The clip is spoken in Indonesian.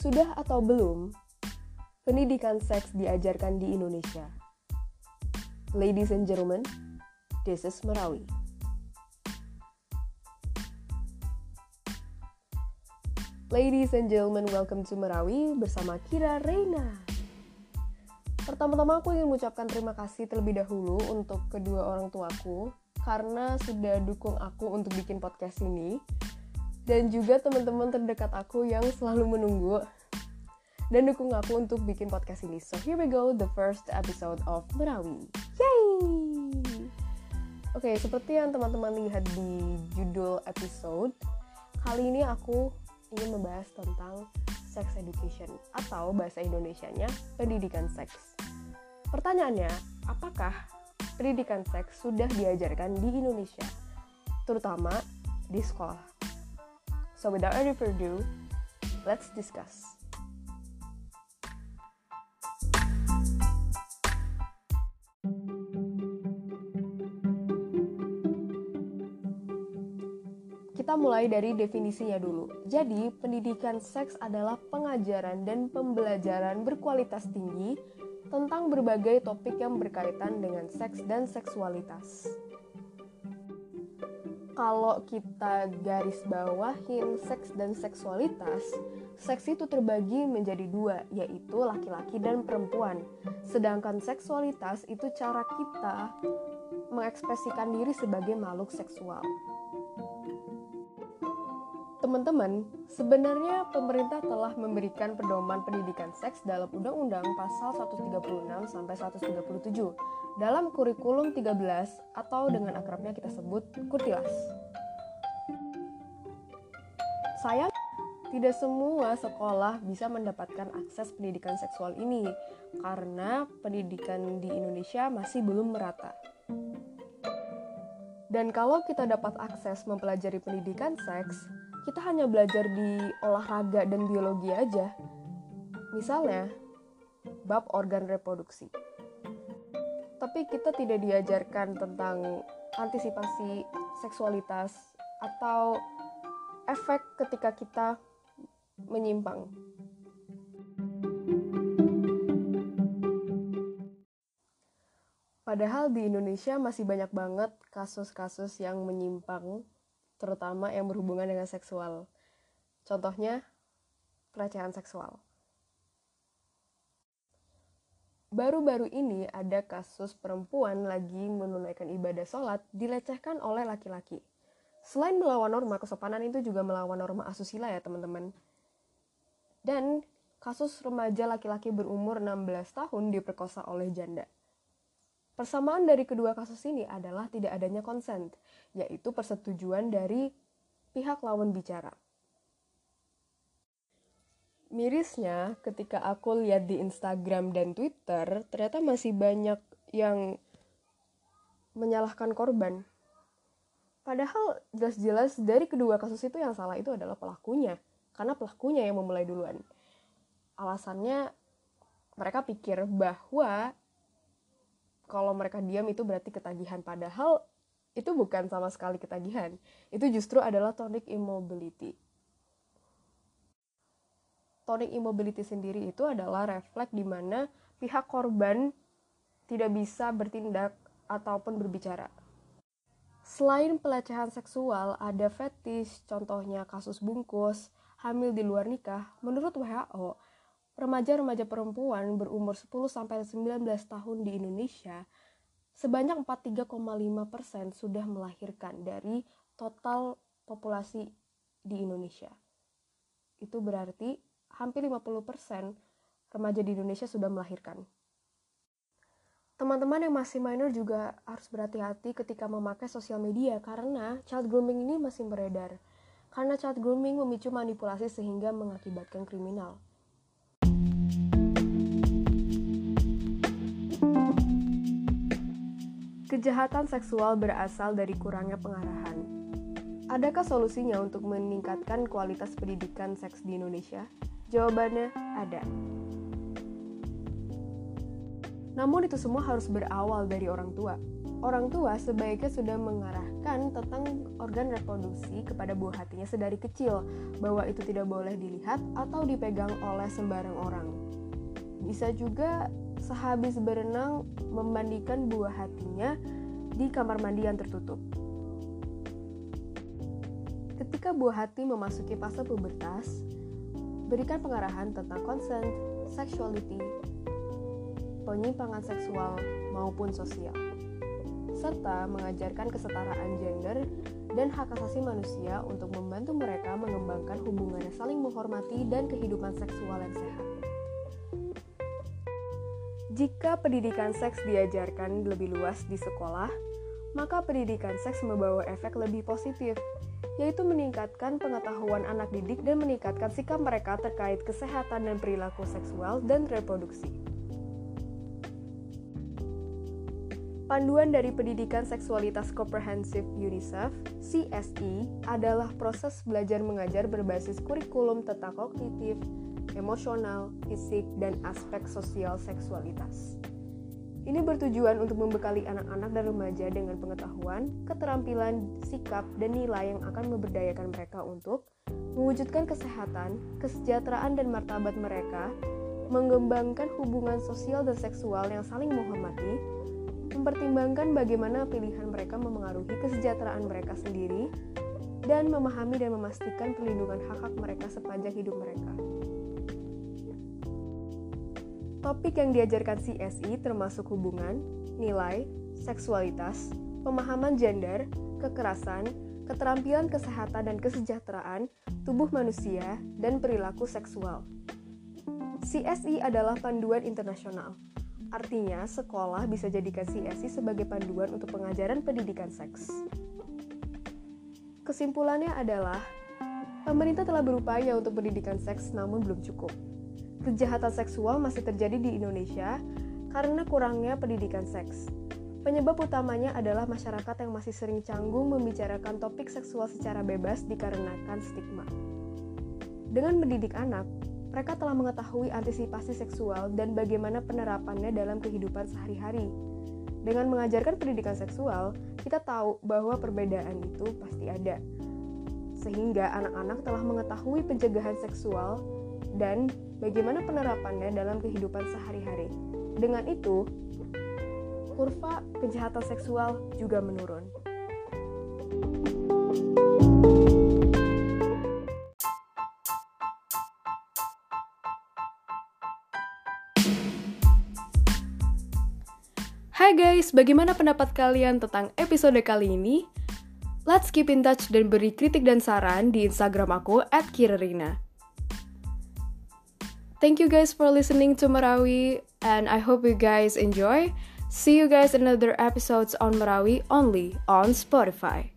Sudah atau belum pendidikan seks diajarkan di Indonesia? Ladies and gentlemen, this is Merawi. Ladies and gentlemen, welcome to Merawi bersama Kira Reina. Pertama-tama aku ingin mengucapkan terima kasih terlebih dahulu untuk kedua orang tuaku karena sudah dukung aku untuk bikin podcast ini dan juga teman-teman terdekat aku yang selalu menunggu dan dukung aku untuk bikin podcast ini. So here we go, the first episode of Merawi. Yay! Oke, okay, seperti yang teman-teman lihat di judul episode, kali ini aku ingin membahas tentang sex education atau bahasa Indonesianya pendidikan seks. Pertanyaannya, apakah pendidikan seks sudah diajarkan di Indonesia, terutama di sekolah? So without any further ado, let's discuss. Kita mulai dari definisinya dulu. Jadi, pendidikan seks adalah pengajaran dan pembelajaran berkualitas tinggi tentang berbagai topik yang berkaitan dengan seks dan seksualitas kalau kita garis bawahin seks dan seksualitas, seks itu terbagi menjadi dua, yaitu laki-laki dan perempuan. Sedangkan seksualitas itu cara kita mengekspresikan diri sebagai makhluk seksual. Teman-teman, sebenarnya pemerintah telah memberikan pedoman pendidikan seks dalam Undang-Undang Pasal 136 sampai 137 dalam kurikulum 13 atau dengan akrabnya kita sebut Kurtilas. Sayang, tidak semua sekolah bisa mendapatkan akses pendidikan seksual ini karena pendidikan di Indonesia masih belum merata. Dan kalau kita dapat akses mempelajari pendidikan seks, kita hanya belajar di olahraga dan biologi aja. Misalnya, bab organ reproduksi tapi kita tidak diajarkan tentang antisipasi seksualitas atau efek ketika kita menyimpang. Padahal di Indonesia masih banyak banget kasus-kasus yang menyimpang, terutama yang berhubungan dengan seksual. Contohnya, pelecehan seksual. Baru-baru ini ada kasus perempuan lagi menunaikan ibadah sholat dilecehkan oleh laki-laki. Selain melawan norma kesopanan itu juga melawan norma asusila ya teman-teman. Dan kasus remaja laki-laki berumur 16 tahun diperkosa oleh janda. Persamaan dari kedua kasus ini adalah tidak adanya konsen, yaitu persetujuan dari pihak lawan bicara. Mirisnya, ketika aku lihat di Instagram dan Twitter, ternyata masih banyak yang menyalahkan korban. Padahal jelas-jelas dari kedua kasus itu yang salah itu adalah pelakunya, karena pelakunya yang memulai duluan. Alasannya mereka pikir bahwa kalau mereka diam itu berarti ketagihan, padahal itu bukan sama sekali ketagihan. Itu justru adalah tonic immobility tonic immobility sendiri itu adalah refleks di mana pihak korban tidak bisa bertindak ataupun berbicara. Selain pelecehan seksual, ada fetish, contohnya kasus bungkus, hamil di luar nikah. Menurut WHO, remaja-remaja perempuan berumur 10-19 tahun di Indonesia sebanyak 43,5% sudah melahirkan dari total populasi di Indonesia. Itu berarti hampir 50% remaja di Indonesia sudah melahirkan. Teman-teman yang masih minor juga harus berhati-hati ketika memakai sosial media karena child grooming ini masih beredar. Karena child grooming memicu manipulasi sehingga mengakibatkan kriminal. Kejahatan seksual berasal dari kurangnya pengarahan. Adakah solusinya untuk meningkatkan kualitas pendidikan seks di Indonesia? Jawabannya ada. Namun itu semua harus berawal dari orang tua. orang tua sebaiknya sudah mengarahkan tentang organ reproduksi kepada buah hatinya sedari kecil bahwa itu tidak boleh dilihat atau dipegang oleh sembarang orang. Bisa juga sehabis berenang memandikan buah hatinya di kamar mandi yang tertutup. Ketika buah hati memasuki fase pubertas, berikan pengarahan tentang consent, sexuality, penyimpangan seksual maupun sosial serta mengajarkan kesetaraan gender dan hak asasi manusia untuk membantu mereka mengembangkan hubungan yang saling menghormati dan kehidupan seksual yang sehat. Jika pendidikan seks diajarkan lebih luas di sekolah, maka pendidikan seks membawa efek lebih positif, yaitu meningkatkan pengetahuan anak didik dan meningkatkan sikap mereka terkait kesehatan dan perilaku seksual dan reproduksi. Panduan dari Pendidikan Seksualitas Komprehensif UNICEF, CSE, adalah proses belajar mengajar berbasis kurikulum tentang kognitif, emosional, fisik, dan aspek sosial seksualitas. Ini bertujuan untuk membekali anak-anak dan remaja dengan pengetahuan, keterampilan, sikap, dan nilai yang akan memberdayakan mereka untuk mewujudkan kesehatan, kesejahteraan, dan martabat mereka, mengembangkan hubungan sosial dan seksual yang saling menghormati, mempertimbangkan bagaimana pilihan mereka memengaruhi kesejahteraan mereka sendiri, dan memahami dan memastikan perlindungan hak-hak mereka sepanjang hidup mereka. Topik yang diajarkan CSI termasuk hubungan, nilai, seksualitas, pemahaman gender, kekerasan, keterampilan kesehatan dan kesejahteraan, tubuh manusia, dan perilaku seksual. CSI adalah panduan internasional Artinya, sekolah bisa jadikan CSI sebagai panduan untuk pengajaran pendidikan seks. Kesimpulannya adalah, pemerintah telah berupaya untuk pendidikan seks namun belum cukup. Kejahatan seksual masih terjadi di Indonesia karena kurangnya pendidikan seks. Penyebab utamanya adalah masyarakat yang masih sering canggung membicarakan topik seksual secara bebas dikarenakan stigma. Dengan mendidik anak, mereka telah mengetahui antisipasi seksual dan bagaimana penerapannya dalam kehidupan sehari-hari. Dengan mengajarkan pendidikan seksual, kita tahu bahwa perbedaan itu pasti ada. Sehingga anak-anak telah mengetahui pencegahan seksual dan bagaimana penerapannya dalam kehidupan sehari-hari. Dengan itu, kurva kejahatan seksual juga menurun. Hai guys, bagaimana pendapat kalian tentang episode kali ini? Let's keep in touch dan beri kritik dan saran di Instagram aku at Kirarina. Thank you guys for listening to Marawi and I hope you guys enjoy. See you guys in another episodes on Marawi only on Spotify.